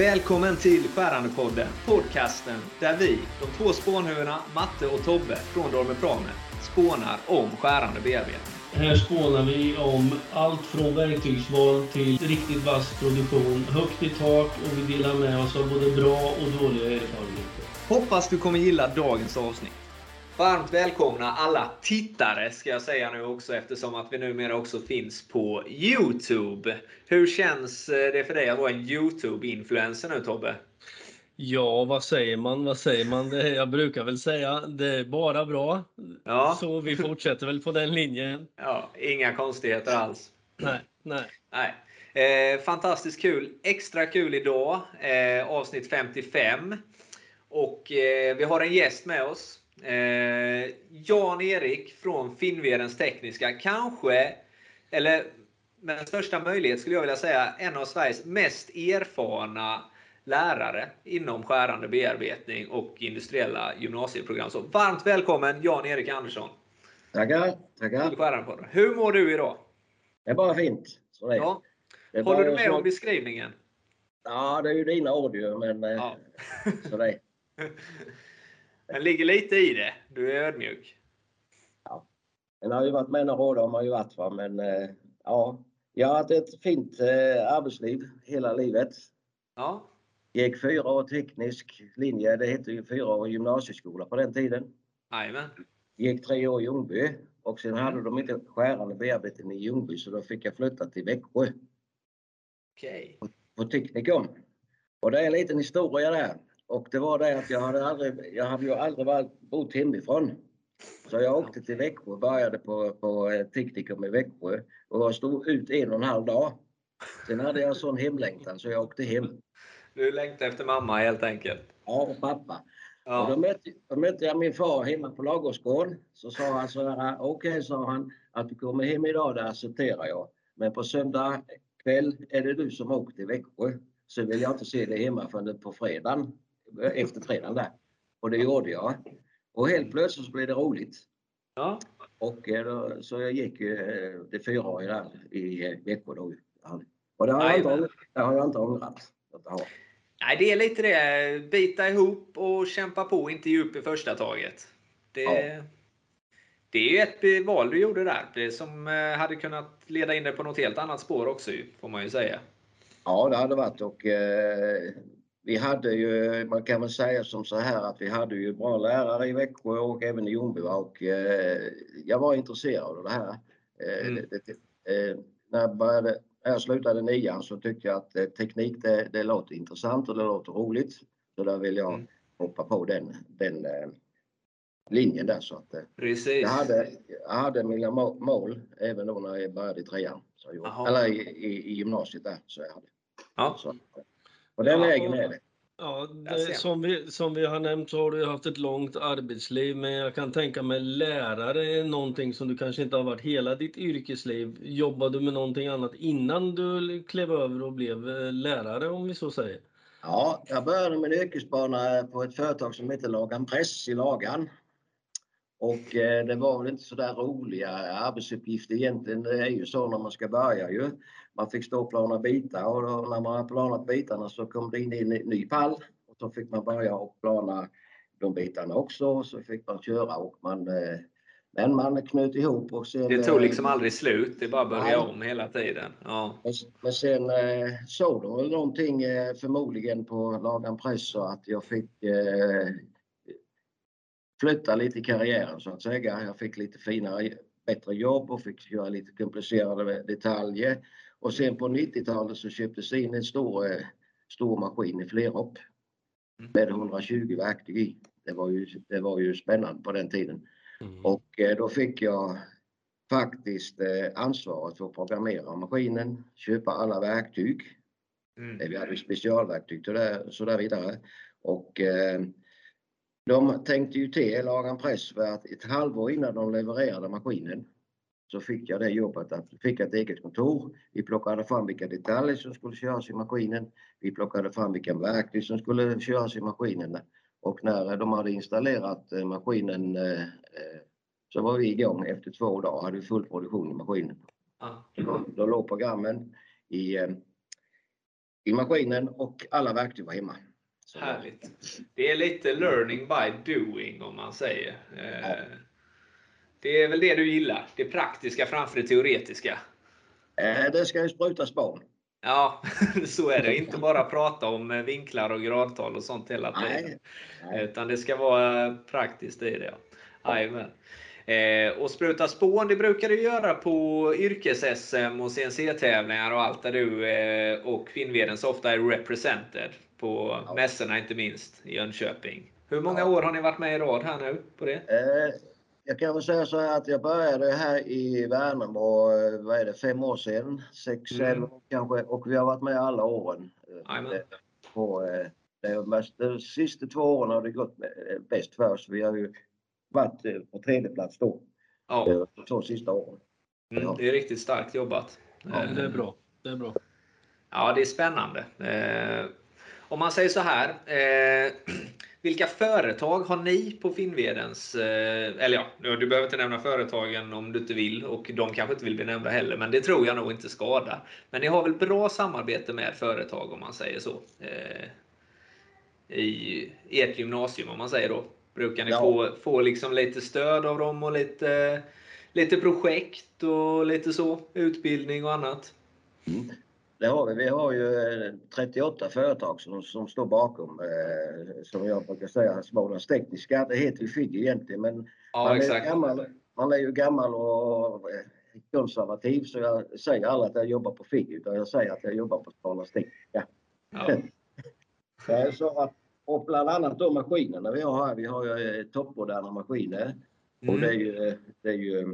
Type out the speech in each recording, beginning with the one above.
Välkommen till Skärandepodden, podcasten där vi, de två spånhuvudena Matte och Tobbe från Dorme Prame, spånar om skärande bearbetning. Här spånar vi om allt från verktygsval till riktigt vass produktion, högt i tak och vi delar med oss av både bra och dåliga erfarenheter. Hoppas du kommer gilla dagens avsnitt. Varmt välkomna alla tittare ska jag säga nu också eftersom att vi numera också finns på Youtube. Hur känns det för dig att vara en Youtube-influencer nu Tobbe? Ja, vad säger man? Vad säger man? Det, jag brukar väl säga det är bara bra. Ja. Så vi fortsätter väl på den linjen. Ja, inga konstigheter alls. Nej, nej. Nej. Eh, fantastiskt kul. Extra kul idag. Eh, avsnitt 55. Och eh, vi har en gäst med oss. Eh, Jan-Erik från Finnvedens Tekniska. Kanske, eller med största möjlighet skulle jag vilja säga, en av Sveriges mest erfarna lärare inom skärande bearbetning och industriella gymnasieprogram. Så varmt välkommen Jan-Erik Andersson. Tackar, tackar. Hur mår du idag? Det är bara fint. Så det. Ja. Det Håller du med så- om beskrivningen? Ja, det är ju dina ord ju, men eh, Ja. så det. Det ligger lite i det. Du är ödmjuk. Den har ju varit med några år, de har ju varit va, men eh, ja. Jag har haft ett fint eh, arbetsliv hela livet. Ja. Gick fyra år teknisk linje, det hette ju fyra år gymnasieskola på den tiden. Jajamän. Gick tre år i Ljungby och sen Mm. hade de inte skärande bearbetning i Ljungby så då fick jag flytta till Växjö Okej. på Teknikon. Och det är en liten historia där. Och det var det att jag hade, aldrig, jag hade ju aldrig varit, bott hemifrån. Så jag åkte till Växjö och började på, på eh, Teknikum i Växjö. Och jag stod ut en och en halv dag. Sen hade jag sån hemlängtan så jag åkte hem. Du längtar efter mamma helt enkelt. Ja, och pappa. Och då Ja. mötte, då mötte jag min far hemma på ladugårdsgården. Så sa han så här, okej sa han, att du kommer hem idag det accepterar jag. Men på söndag kväll är det du som åker till Växjö. Så vill jag inte se dig hemma förrän på fredagen, efter fredagen där. Och det gjorde jag. Och helt plötsligt så blev det roligt. ja. Och eh, så jag gick ju eh, det fyraåriga där i eh, Växjö då. Och det har jag inte, det har jag inte ångrat. Nej, det är lite det. Bita ihop och kämpa på, inte ge upp i första taget. Det, Ja. det är ju ett val du gjorde där. Det som hade kunnat leda in dig på något helt annat spår också, får man ju säga. Ja, det hade varit och eh, vi hade ju, man kan väl säga som så här att vi hade ju bra lärare i Växjö och även i Ljungby och eh, jag var intresserad av det här. Eh, Mm. det, eh, när, jag började, när jag slutade nian så tyckte jag att eh, teknik det, det låter intressant och det låter roligt. Så där vill jag Mm. hoppa på den, den eh, linjen där så att eh, Precis. jag hade, jag hade mina må- mål även då när jag började i trean. Så jag, eller i, i, i gymnasiet där. Så jag hade. Ja. Så, på den Ja, vägen och- är det. Ja, det, som, vi, som vi har nämnt så har du haft ett långt arbetsliv, men jag kan tänka mig lärare är någonting som du kanske inte har varit hela ditt yrkesliv. Jobbade du med någonting annat innan du klev över och blev eh, lärare om vi så säger? Ja, jag började min yrkesbana på ett företag som heter Lagan Press i Lagan. Och eh, det var väl inte så där roliga arbetsuppgifter egentligen. Det är ju så när man ska börja ju. Man fick stå och plana bitar och då, när man har planat bitarna så kom det in en ny pall. Och så fick man börja och plana de bitarna också. Och så fick man köra och man eh, men man knöt ihop och sen... Det tog eh, liksom aldrig slut. Det bara började Nej. om hela tiden. Ja. Men, men sen eh, såg de väl någonting eh, förmodligen på Lagan Press så att jag fick eh, flytta lite i karriären så att säga. Jag fick lite finare, bättre jobb och fick göra lite komplicerade detaljer. Och sen på 90-talet så köptes in en stor, eh, stor maskin i Flerop Mm. med 120 verktyg i. Det var ju, det var ju spännande på den tiden. Mm. Och eh, då fick jag faktiskt eh, ansvaret för att programmera maskinen, köpa alla verktyg. Mm. Vi hade specialverktyg och där, så där vidare. Och de tänkte ju till Lagan Press för att ett halvår innan de levererade maskinen så fick jag det jobbet att fick ett eget kontor. Vi plockade fram vilka detaljer som skulle köras i maskinen. Vi plockade fram vilka verktyg som skulle köras i maskinen. Och när de hade installerat eh, maskinen eh, eh, så var vi igång efter två dagar, hade vi full produktion i maskinen. Då, då låg programmen i, eh, i maskinen och alla verktyg var hemma. Så, Härligt. Det är lite learning by doing om man säger. Eh, Ja. Det är väl det du gillar? Det praktiska framför det teoretiska? eh, det ska ju sprutas barn. Ja, så är det. Inte bara prata om eh, vinklar och gradtal och sånt hela tiden. Nej. Utan det ska vara praktiskt i det. Eh, och spruta spån, det brukar du göra på yrkes-SM och CNC-tävlingar och allt där du och Finnveden så ofta är represented. På Ja. mässorna inte minst i Jönköping. Hur många Ja. år har ni varit med i rad här nu på det? Eh, jag kan väl säga så här att jag började här i Värnamo, eh, vad är det, fem år sedan? Sex, Mm. elva år kanske. Och vi har varit med alla åren. eh, På, det mest, de sista två åren har det gått bäst för oss. Vi har ju varit på tredje plats då. Ja, De två sista åren. mm, det är riktigt starkt jobbat. Ja, det är bra. Det är bra. Ja, det är spännande. Om man säger så här. Eh, vilka företag har ni på Finnvedens... Eh, eller ja, du behöver inte nämna företagen om du inte vill och de kanske inte vill bli nämnda heller, men det tror jag nog inte skadar. Men ni har väl bra samarbete med företag om man säger så? Eh, I ert gymnasium om man säger då. Brukar ni Ja. få, få liksom lite stöd av dem och lite, lite projekt och lite så? Utbildning och annat? Det har vi. Vi har ju eh, 38 företag som, som står bakom, eh, som jag brukar säga, Smålands Tekniska. Det heter ju FIG egentligen, men Ja, man, är exakt. gammal, man är ju gammal och eh, konservativ så jag säger aldrig att jag jobbar på FIG utan jag säger att jag jobbar på Smålands Tekniska. Ja. Eh, Så att, och bland annat de maskinerna vi har här, vi har ju eh, toppmoderna maskiner. Och det är Mm. ju, det är ju eh,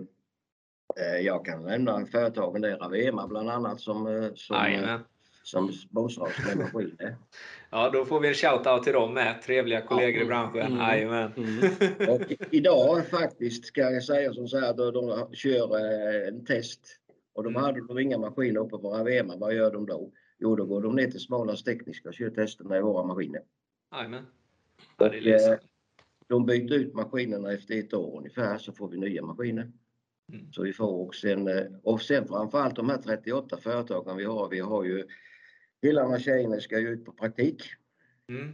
jag kan nämna företagen där, Ravema bland annat som, eh, som, eh, Jajamän. som med maskiner. Ja, då får vi en shout-out till dem med. Trevliga kollegor i branschen. Mm. Mm. Och idag faktiskt ska jag säga som så här, då de kör eh, en test och de Mm. hade de inga maskiner uppe på Ravema, vad gör de då? Jo, då går de ner till Smålands Tekniska och kör testerna i våra maskiner. Jajamän. Ja, eh. De byter ut maskinerna efter ett år ungefär så får vi nya maskiner. Mm. Så vi får och sen, eh, och sen framförallt de här 38 företagen vi har. Vi har ju killarna och tjejerna ska ju ut på praktik Mm.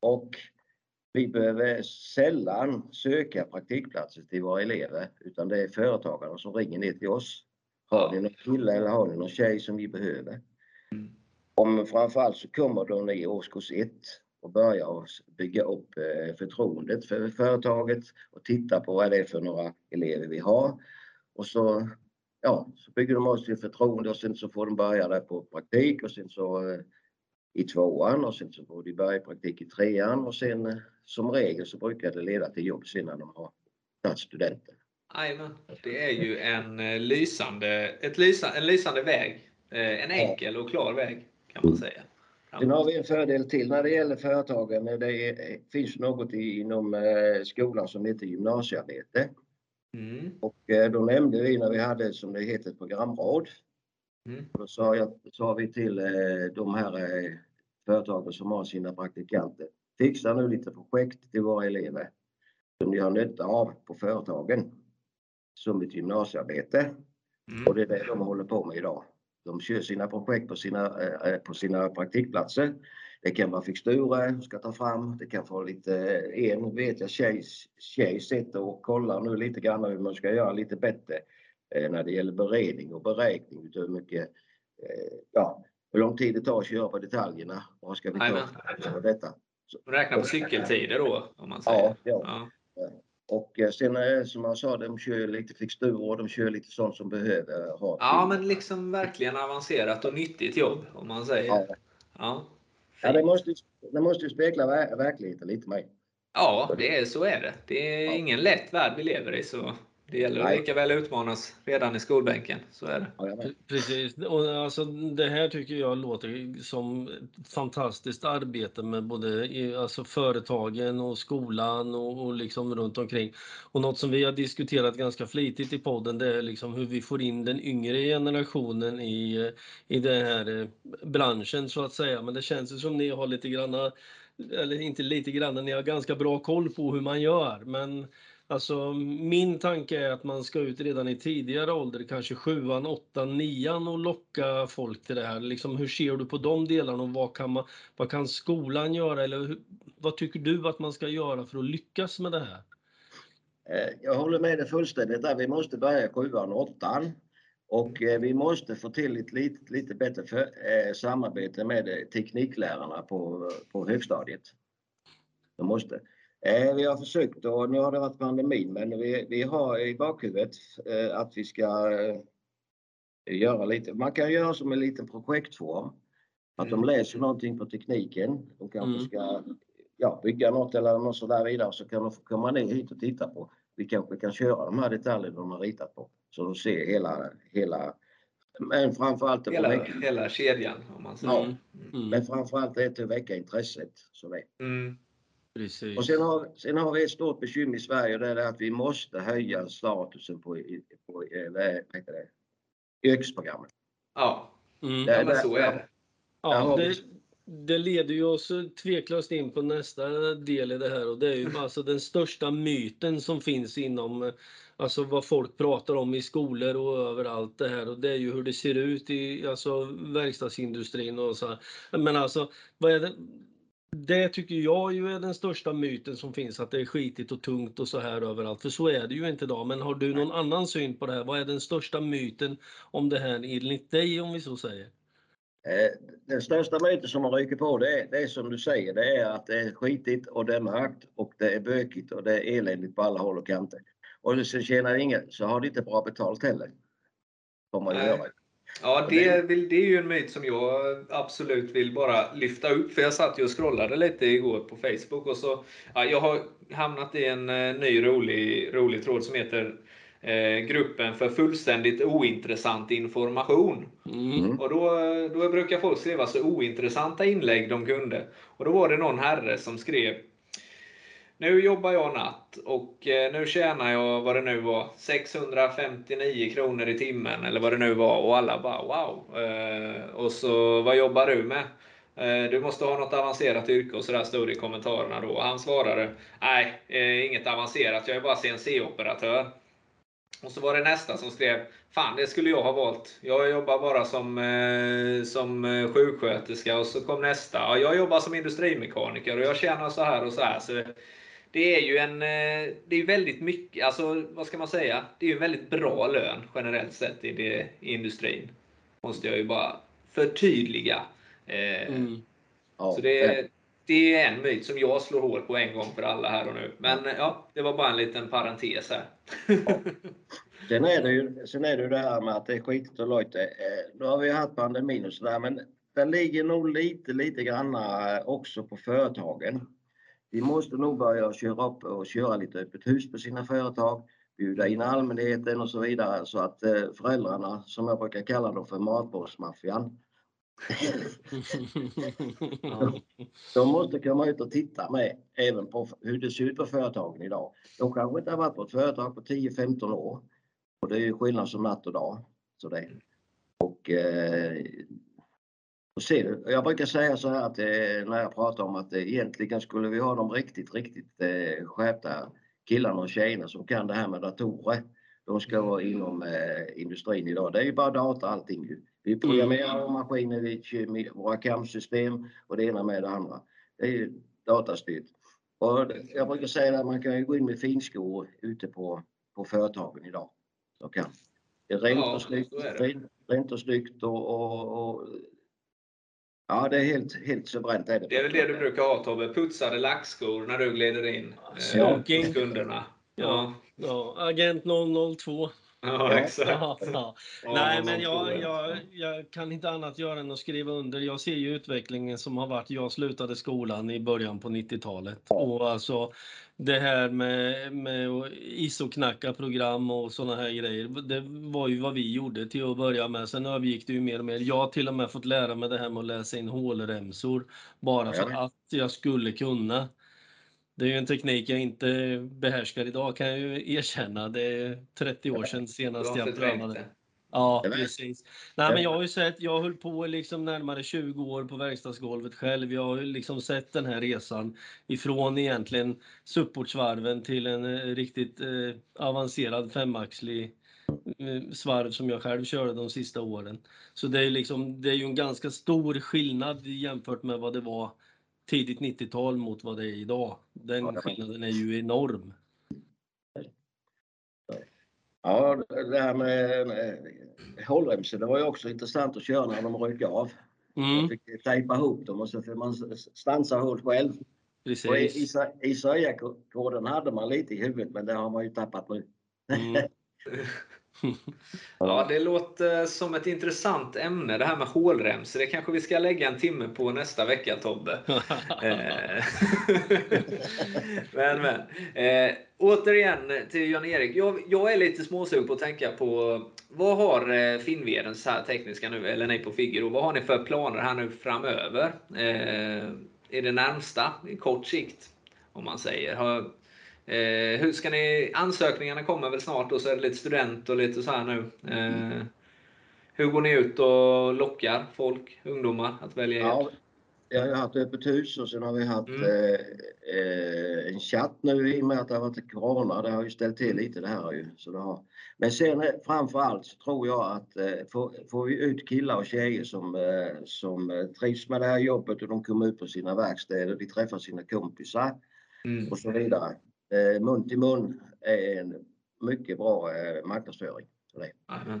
och vi behöver sällan söka praktikplatser till våra elever utan det är företagarna som ringer ner till oss. Har ni någon kille eller har ni någon tjej som vi behöver? Mm. Om framförallt så kommer de i årskurs 1 och börjar bygga upp eh, förtroendet för företaget och titta på vad det är för några elever vi har. Och så, ja, så bygger de upp sitt förtroende och sen så får de börja där på praktik och sen så eh, i tvåan och sen så får de börja i praktik i trean och sen eh, som regel så brukar det leda till jobb sen när de har tagit studenten. Jajamän. Det är ju en lysande, ett lysa, en lysande väg. En enkel och klar väg kan man säga. Sen har vi en fördel till när det gäller företagen. Det är, finns något inom eh, skolan som heter gymnasiearbete. Mm. Och eh, då nämnde vi när vi hade som det heter ett programråd. Mm. Då sa, jag, sa vi till eh, de här företagen som har sina praktikanter. Fixa nu lite projekt till våra elever som ni har nytta av på företagen. Som ett gymnasiearbete. Mm. Och det är det de håller på med idag. De kör sina projekt på sina, eh, på sina praktikplatser. Det kan vara fixturer ska ta fram. Det kan vara lite, en vet jag tjej, tjej sitter och kollar nu lite grann hur man ska göra lite bättre eh, när det gäller beredning och beräkning utav hur mycket, eh, ja, hur lång tid det tar att köra på detaljerna. Vad ska vi ta för detta? Räkna på cykeltider då, om man säger. Ja, ja. Ja. Och eh, sen eh, som jag sa, de kör lite fixturer och de kör lite sånt som behöver ha. ja, men liksom verkligen avancerat och nyttigt jobb, om man säger. Ja. Ja. Ja, det måste, det måste ju spegla ver- verkligheten lite mer. Ja, det är, så är det. Det är Ja. ingen lätt värld vi lever i. Så det gäller att lika väl utmanas redan i skolbänken. Så är det. Ja. Precis, och alltså det här tycker jag låter som ett fantastiskt arbete med både alltså företagen och skolan och, och liksom runt omkring. Och något som vi har diskuterat ganska flitigt i podden det är liksom hur vi får in den yngre generationen i, i den här eh, branschen så att säga. Men det känns ju som ni har lite granna, eller inte lite grann, ni har ganska bra koll på hur man gör. Men Alltså min tanke är att man ska ut redan i tidigare ålder, kanske sjuan, åttan, nian och locka folk till det här. Liksom, hur ser du på de delarna och vad kan, man, vad kan skolan göra eller hur, vad tycker du att man ska göra för att lyckas med det här? Eh, jag håller med dig fullständigt där. Vi måste börja sjuan och åttan. Och eh, vi måste få till ett lite, lite bättre för, eh, samarbete med tekniklärarna på, på högstadiet. De måste. Eh, vi har försökt och nu har det varit pandemin men vi, vi har i bakhuvudet eh, att vi ska eh, göra lite, man kan göra som en liten projektform. Att de Mm. läser någonting på tekniken. De kanske Mm. ska ja, bygga något eller något sådär vidare så kan de få komma ner hit och titta på. Vi kanske kan köra de här detaljerna de har ritat på. Så de ser hela, hela men framförallt Hela, väcka, hela kedjan om man säger. Ja. Mm. Mm. men framförallt är det att väcka intresset. Så det. Mm. Precis. Och sen har, sen har vi ett stort bekymmer i Sverige och det är att vi måste höja statusen på, i- på eh, vad heter det, yrkesprogrammet. Ja, Mm. Det- ja men det- så är det. Ja, det, det leder ju oss tveklöst in på nästa del i det här och det är ju alltså den största myten som finns inom alltså vad folk pratar om i skolor och överallt det här och det är ju hur det ser ut i alltså verkstadsindustrin och så här. Men alltså vad är det? Det tycker jag ju är den största myten som finns att det är skitigt och tungt och så här överallt för så är det ju inte idag. Men har du någon annan syn på det här? Vad är den största myten om det här enligt dig om vi så säger? Eh, Den största myten som man ryker på det är, det är som du säger, det är att det är skitigt och det är mörkt och det är bökigt och det är eländigt på alla håll och kanter. Och sen tjänar ingen, så har de inte bra betalt heller. Får man ju göra. Ja, det, vill- det är ju en myt som jag absolut vill bara lyfta upp. För jag satt ju och scrollade lite igår på Facebook och så, ja, jag har hamnat i en eh, ny rolig, rolig tråd som heter eh, Gruppen för fullständigt ointressant information. Mm. Mm. Och då, då brukar folk skriva så ointressanta inlägg de kunde. Och då var det någon herre som skrev nu jobbar jag natt och eh, nu tjänar jag vad det nu var 659 kronor i timmen eller vad det nu var och alla bara wow. Eh, och så vad jobbar du med? Eh, du måste ha något avancerat yrke och sådär stod det i kommentarerna då. Han svarade Nej, inget avancerat. Jag är bara CNC-operatör. Och så var det nästa som skrev Fan, det skulle jag ha valt. Jag jobbar bara som, eh, som sjuksköterska. Och så kom nästa. Ja, jag jobbar som industrimekaniker och jag tjänar så här och så här. Så det är ju en, eh, det är väldigt mycket, alltså vad ska man säga? Det är ju en väldigt bra lön generellt sett i, det, i industrin. Måste jag ju bara förtydliga. Eh, Mm. Ja, så det, det är en myt som jag slår hål på en gång för alla här och nu. Men eh, ja, det var bara en liten parentes här. Sen är det ju sen är det, ju det här med att det är skitigt och. Eh, Nu har vi haft pandemin och sådär men det ligger nog lite, lite grann eh, också på företagen. Vi måste nog börja köra upp och köra lite öppet hus på sina företag, bjuda in allmänheten och så vidare så att eh, föräldrarna, som jag brukar kalla dem för matbordsmaffian, Ja. de måste komma ut och titta med även på hur det ser ut på företagen idag. De kanske inte har varit på ett företag på 10-15 år. Och det är ju skillnad som natt och dag. Så det. Och, eh, du, jag brukar säga så här att eh, när jag pratar om att egentligen skulle vi ha de riktigt, riktigt eh, skärpta killarna och tjejerna som kan det här med datorer. De ska vara inom eh, industrin idag. Det är ju bara data allting. Vi programmerar mm. maskiner, vi kör våra CAM-system och det ena med det andra. Det är ju datastyrt. Och jag brukar säga att man kan ju gå in med finskor ute på, på företagen idag. Så kan. Det är rent Ja, och snyggt, rent, rent och snyggt och, och, och Ja, det är helt, helt suveränt. Är det, Det är väl det du brukar ha Tobbe, putsade lackskor när du glider in eh, kunderna. Ja. Ja, agent 002. ja exakt. Ja, ja. Nej, men jag, jag, jag kan inte annat göra än att skriva under. Jag ser ju utvecklingen som har varit. Jag slutade skolan i början på 90-talet och alltså det här med, med ISO-knacka program och sådana här grejer. Det var ju vad vi gjorde till att börja med. Sen övergick det ju mer och mer. Jag har till och med fått lära mig det här med att läsa in hålremsor bara för att jag skulle kunna. Det är ju en teknik jag inte behärskar idag kan jag ju erkänna. Det är 30 år sedan senast jag det. Ja, precis. Nej, men jag har ju sett, jag höll på liksom närmare 20 år på verkstadsgolvet själv. Jag har ju liksom sett den här resan ifrån egentligen supportsvarven till en eh, riktigt eh, avancerad femaxlig eh, svarv som jag själv körde de sista åren. Så det är liksom, det är ju en ganska stor skillnad jämfört med vad det var tidigt 90-tal mot vad det är idag. Den Ja, skillnaden är ju enorm. Ja, det här med hållremsor, det var ju också intressant att köra när de ryckte av. Man Mm, fick tejpa ihop dem och så fick man stansa hål själv. Och i- precis. Isaiah-koden hade man lite i huvudet men det har man ju tappat nu. Mm. Ja, det låter som ett intressant ämne det här med hålremsor. Det kanske vi ska lägga en timme på nästa vecka Tobbe. Eh, men men. Eh, återigen till Jan-Erik. Jag, jag är lite småsugen på att tänka på vad har eh, Finnveden så här tekniska nu, eller nej på Figaro, vad har ni för planer här nu framöver? Eh, är det närmsta, i kort sikt, om man säger? Har, eh, hur ska ni, ansökningarna kommer väl snart och så är det lite student och lite så här nu. Eh, hur går ni ut och lockar folk, ungdomar, att välja er? Ja, jag har ju haft öppet hus och sen har vi haft Mm. eh, eh, en chatt nu i och med att det har varit corona. Det har ju ställt till lite det här ju. Så det har. Men sen eh, framför allt så tror jag att eh, får, får vi ut killar och tjejer som, eh, som eh, trivs med det här jobbet och de kommer ut på sina verkstäder, de träffar sina kompisar Mm. och så vidare. Eh, mun till mun är en mycket bra eh, marknadsföring.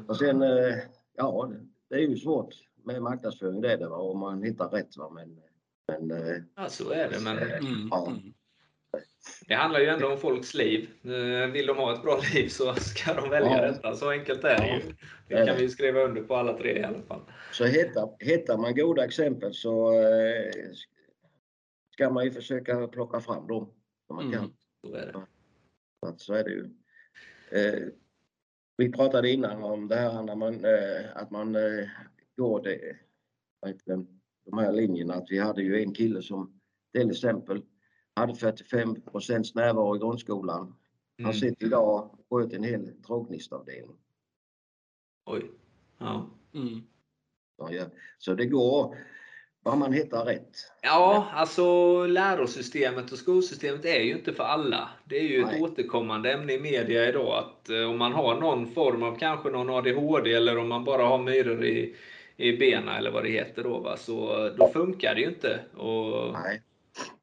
Och sen, eh, ja, det- är ju svårt med marknadsföring det är det va, om man hittar rätt va. Men, men Ja, så är det. Men Mm, Ja. mm. det handlar ju ändå om folks liv. Vill de ha ett bra liv så ska de välja Ja. detta. Så enkelt är det ju. det kan vi skriva under på alla tre i alla fall. så hittar, hittar man goda exempel så ska man ju försöka plocka fram dem. Om man kan. Så är det. Att Så är det ju. Eh, vi pratade innan om det här när man, eh, att man eh, går det, det, de här linjerna. Att vi hade ju en kille som till exempel hade 45% närvaro i grundskolan. Han Mm. sitter idag och sköter en hel drognistavdelning. Oj. Ja. Mm. Ja, så det går, bara man hittar rätt. Ja, alltså lärosystemet och skolsystemet är ju inte för alla. Det är ju ett Nej. återkommande ämne i media idag att eh, om man har någon form av kanske någon ADHD eller om man bara har myror i, i benen eller vad det heter då, va? så då funkar det ju inte att,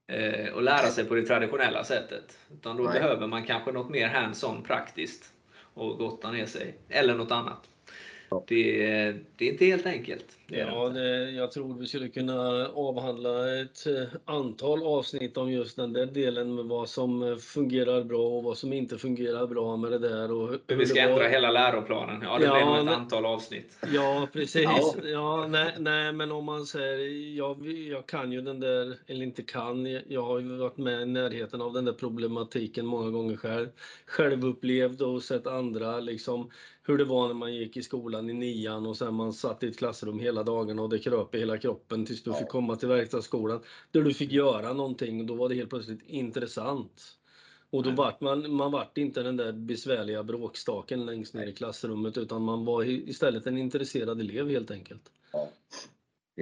eh, lära sig på det traditionella sättet. Utan då Nej. behöver man kanske något mer hands-on praktiskt och gotta ner sig. Eller något annat. Det, är- det är inte helt enkelt. Det Ja, det, jag tror vi skulle kunna avhandla ett eh, antal avsnitt om just den där delen med vad som eh, fungerar bra och vad som inte fungerar bra med det där. Och hur vi ska ändra hela läroplanen. Ja, det Ja, blir nog ett antal avsnitt. Ja, precis. Ja. Ja. nej, nej, men om man säger, jag, jag kan ju den där, eller inte kan, jag har ju varit med i närheten av den där problematiken många gånger själv. Självupplevd och sett andra, liksom hur det var när man gick i skolan i nian och sen man satt i ett klassrum hela dagen och det kröp i hela kroppen tills du fick komma till verkstadsskolan där du fick göra någonting och då var det helt plötsligt intressant. Och då vart man, man vart inte den där besvärliga bråkstaken längst ner i klassrummet utan man var istället en intresserad elev helt enkelt. ja.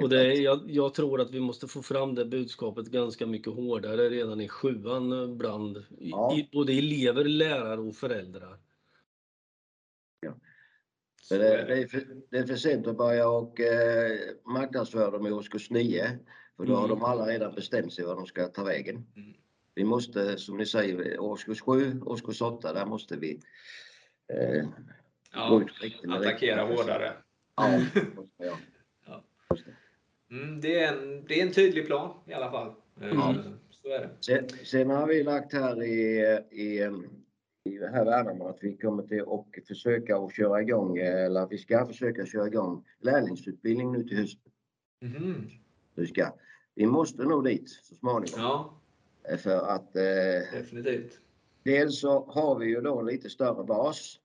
Och det är, jag, jag tror att vi måste få fram det budskapet ganska mycket hårdare redan i sjuan eh, bland Ja. i, både elever, lärare och föräldrar. För det, det, är för, det är för sent att börja och eh, marknadsföra dem i årskurs 9. För då har Mm. de alla redan bestämt sig vad de ska ta vägen. Mm. Vi måste, som ni säger, årskurs 7, årskurs 8, där måste vi eh, Ja, attackera riktigt- hårdare. Ja. Ja. Det. Mm, det, är en, det är en tydlig plan i alla fall. Ja. Så är det. Sen, sen har vi lagt här i, i, här Värnamo att vi kommer till och försöka att köra igång, eller vi ska försöka köra igång lärlingsutbildning nu till hösten. Mhm. Vi ska. Vi måste nå dit så småningom. Ja, För att eh, definitivt. dels så har vi ju då en lite större bas.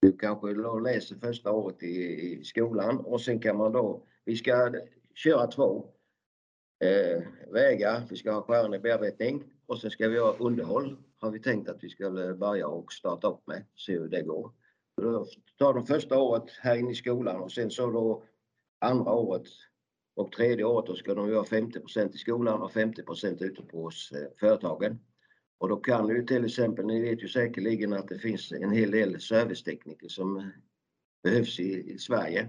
Du kanske då läser första året i, i skolan och sen kan man då, vi ska köra två eh, vägar. Vi ska ha skärande bearbetning och sen ska vi ha underhåll. Har vi tänkt att vi skulle börja och starta upp med, se hur det går. Då tar de första året här inne i skolan och sen så då andra året och tredje året då ska de göra 50% i skolan och 50% ute på hos eh, företagen. Och då kan ju till exempel, ni vet ju säkerligen att det finns en hel del servicetekniker som behövs i, i Sverige.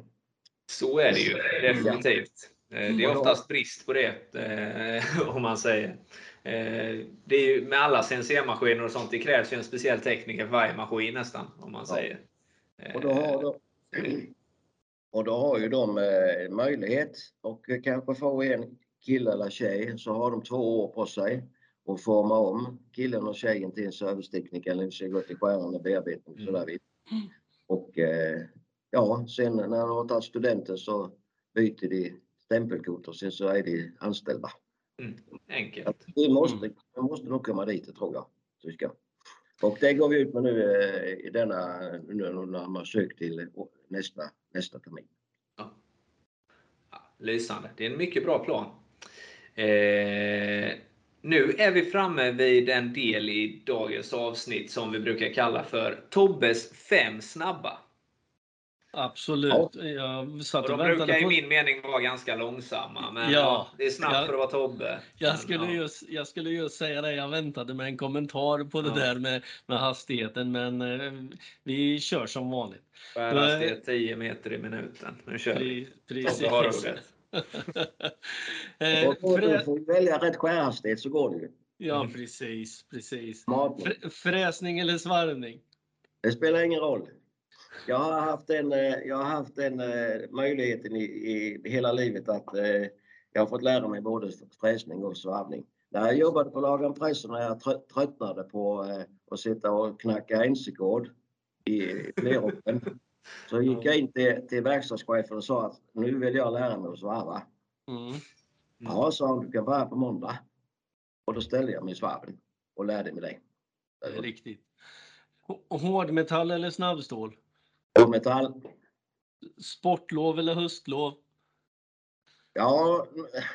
Så är det ju definitivt. Eh, det är oftast brist på det eh, om man säger. Eh, det är ju med alla CNC-maskiner och sånt, det krävs ju en speciell tekniker för varje maskin nästan om man säger. Och då har, de, och då har ju de möjlighet och kanske få en kille eller tjej så har de två år på sig och forma om killen och tjejen till en servicetekniker eller ska gå till skärande bearbetning. Mm. Sådär. Och ja, sen när de har tagit studenten så byter de stämpelkort och sen så är de anställda. Mm. Enkelt. Vi måste, vi måste nog komma dit, tror jag. Tyska. Och det går vi ut med nu eh, i denna, nu när man sökt till nästa, nästa termin. Ja. Ja, lysande. Det är en mycket bra plan. Eh, nu är vi framme vid en del i dagens avsnitt som vi brukar kalla för Tobbes fem snabba. Absolut. Ja. Jag satt och, och de brukar i min mening vara ganska långsamma. Men ja, ja det är snabbt jag, för att vara Tobbe. Jag skulle, ja. just, jag skulle just säga det. Jag väntade med en kommentar på det där med, med hastigheten. Men eh, vi kör som vanligt. Skärhastighet 10 meter i minuten. Nu kör vi. Precis. eh, får du välja rätt skärhastighet så går det ju. Ja, precis. precis. Fräsning eller svarvning? Det spelar ingen roll. Jag har haft den, eh, jag har haft den eh, möjligheten i, i hela livet att eh, jag har fått lära mig både fräsning och svarvning. När jag jobbade på Lagan Press när jag tröttnade på att sitta och knacka NC-kod i Kleropen så gick jag in till, till verkstadschefen och sa att nu vill jag lära mig att svarva. Mm. Mm. Ja, sa han, du kan här på måndag. Och då ställde jag mig i svarven och lärde mig det. Det riktigt. Hårdmetall eller snabbstål? Metall. Sportlov eller höstlov? Ja,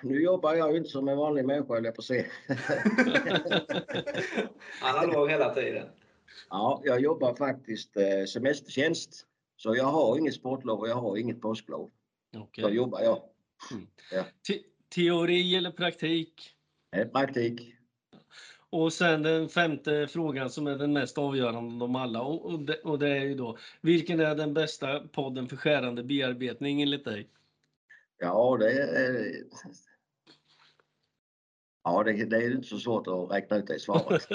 nu jobbar jag ju inte som en vanlig människa höll jag på att säga. Han har lov hela tiden. Ja, jag jobbar faktiskt eh, semestertjänst. Så jag har inget sportlov och jag har inget påsklov. Okay. Så jobbar jag. Mm. Ja. Te teori eller praktik? Praktik. Och sen den femte frågan som är den mest avgörande av dem alla och det, och det är ju då vilken är den bästa podden för skärande bearbetning enligt dig? Ja, det är Ja, det, det är inte så svårt att räkna ut det i svaret.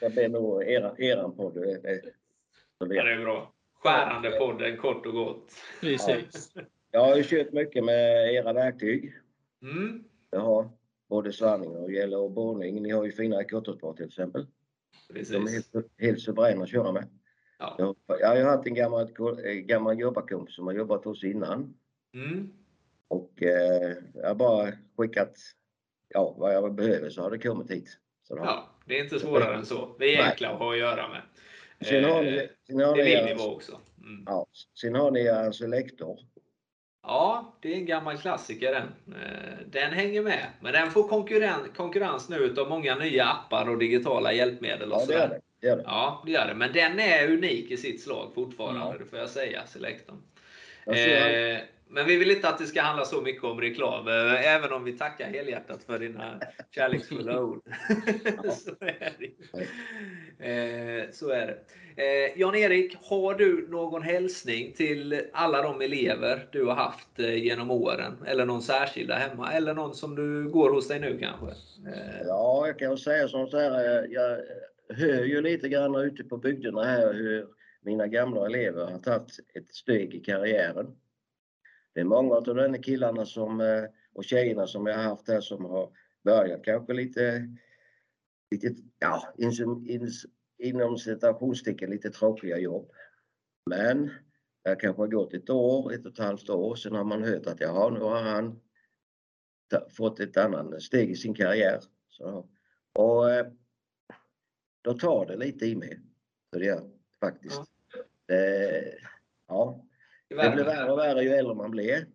det blir nog er, eran podd. Det, det, ja, det är bra. Skärande podden kort och gott. Precis. Ja. Jag har ju kört mycket med era verktyg. Mm. Har både svarvning och gäller och borrning. Ni har ju fina kortutspår till exempel. Precis. De är helt, helt suveräna att köra med. Ja. Jag, jag har haft en gammal, gammal jobbarkompis som har jobbat hos innan. Mm. Och eh, jag har bara skickat ja, vad jag behöver så har det kommit hit. Så då, ja, det är inte svårare än så. Vi är enkla att ha att göra med. Sen har ni, eh, sen har det är din nivå också. Mm. Ja, sen har ni er selektor Ja, det är en gammal klassiker den. Eh, den hänger med. Men den får konkurren konkurrens nu av många nya appar och digitala hjälpmedel. Och ja, det gör det. det gör det. Ja, det gör det. Men den är unik i sitt slag fortfarande, ja. det får jag säga, Selectorn. Men vi vill inte att det ska handla så mycket om reklam, eh, även om vi tackar helhjärtat för dina kärleksfulla ord. så är det. Eh, så är det. Eh, Jan-Erik, har du någon hälsning till alla de elever du har haft genom åren? Eller någon särskilda hemma? Eller någon som du går hos dig nu kanske? Ja, jag kan säga så här. Jag hör ju lite grann ute på bygderna här hur mina gamla elever har tagit ett steg i karriären det är många av de killarna som, eh, och tjejerna som jag har haft här som har börjat kanske lite, lite ja, inom citationstecken lite tråkiga jobb. Men det kanske har gått ett år, ett och ett halvt år, sen har man hört att jaha, nu har han fått ett annat steg i sin karriär. Så, och eh, då tar det lite i mig. Så det gör faktiskt. Ja. Det, ja, det blir värre och värre ju äldre man blir.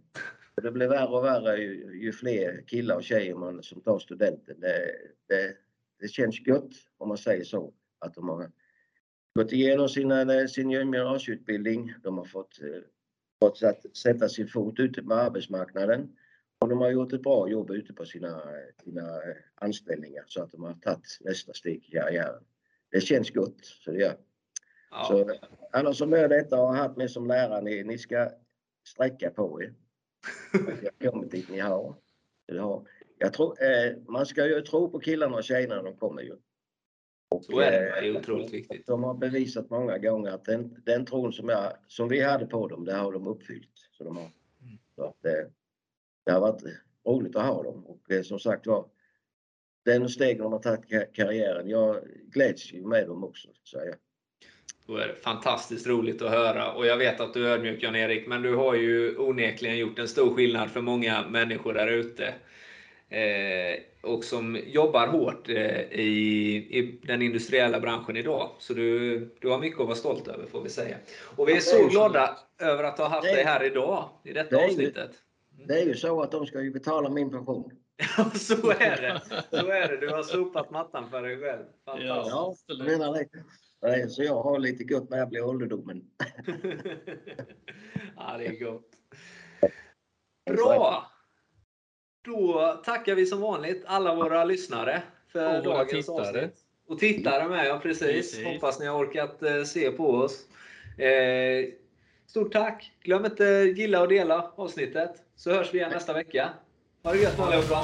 Det blir värre och värre ju, ju fler killar och tjejer man, som tar studenten. Det, det, det känns gött, om man säger så, att de har gått igenom sina, sin gymnasieutbildning. De har fått, fått att sätta sin fot ute på arbetsmarknaden. Och de har gjort ett bra jobb ute på sina, sina anställningar så att de har tagit nästa steg i karriären. Det känns gott, så det gör. Ja. Så alla som hör detta och har haft mig som lärare, ni, ni ska sträcka på er. Jag kommit dit ni har. Jag tror, eh, man ska ju tro på killarna och tjejerna när de kommer ju. Och, så är det, det är otroligt viktigt. De har bevisat många gånger att den, den tron som, jag, som vi hade på dem, det har de uppfyllt. Så, de har, mm. så att, det, det har varit roligt att ha dem och eh, som sagt var, den steg de har tagit karriären, jag gläds ju med dem också. Så jag. Då är det fantastiskt roligt att höra och jag vet att du är ödmjuk Jan-Erik, men du har ju onekligen gjort en stor skillnad för många människor där ute. Eh, och som jobbar hårt eh, i, i, den industriella branschen idag. Så du, du har mycket att vara stolt över får vi säga. Och vi är så glada över att ha haft dig här idag i detta det avsnittet. Ju, det är ju så att de ska ju betala min pension. Ja, så är det. Så är det. Du har sopat mattan för dig själv. Fantastiskt. Ja, jag menar det. Nej, så jag har lite gott när jag blir ålderdomen. ja, det är gott. Bra! Då tackar vi som vanligt alla våra lyssnare för och dagens avsnitt. Och tittare med, ja precis. precis. Hoppas ni har orkat eh, se på oss. Eh, stort tack! Glöm inte gilla och dela avsnittet, så hörs vi igen nästa vecka. Ha det gött allihopa!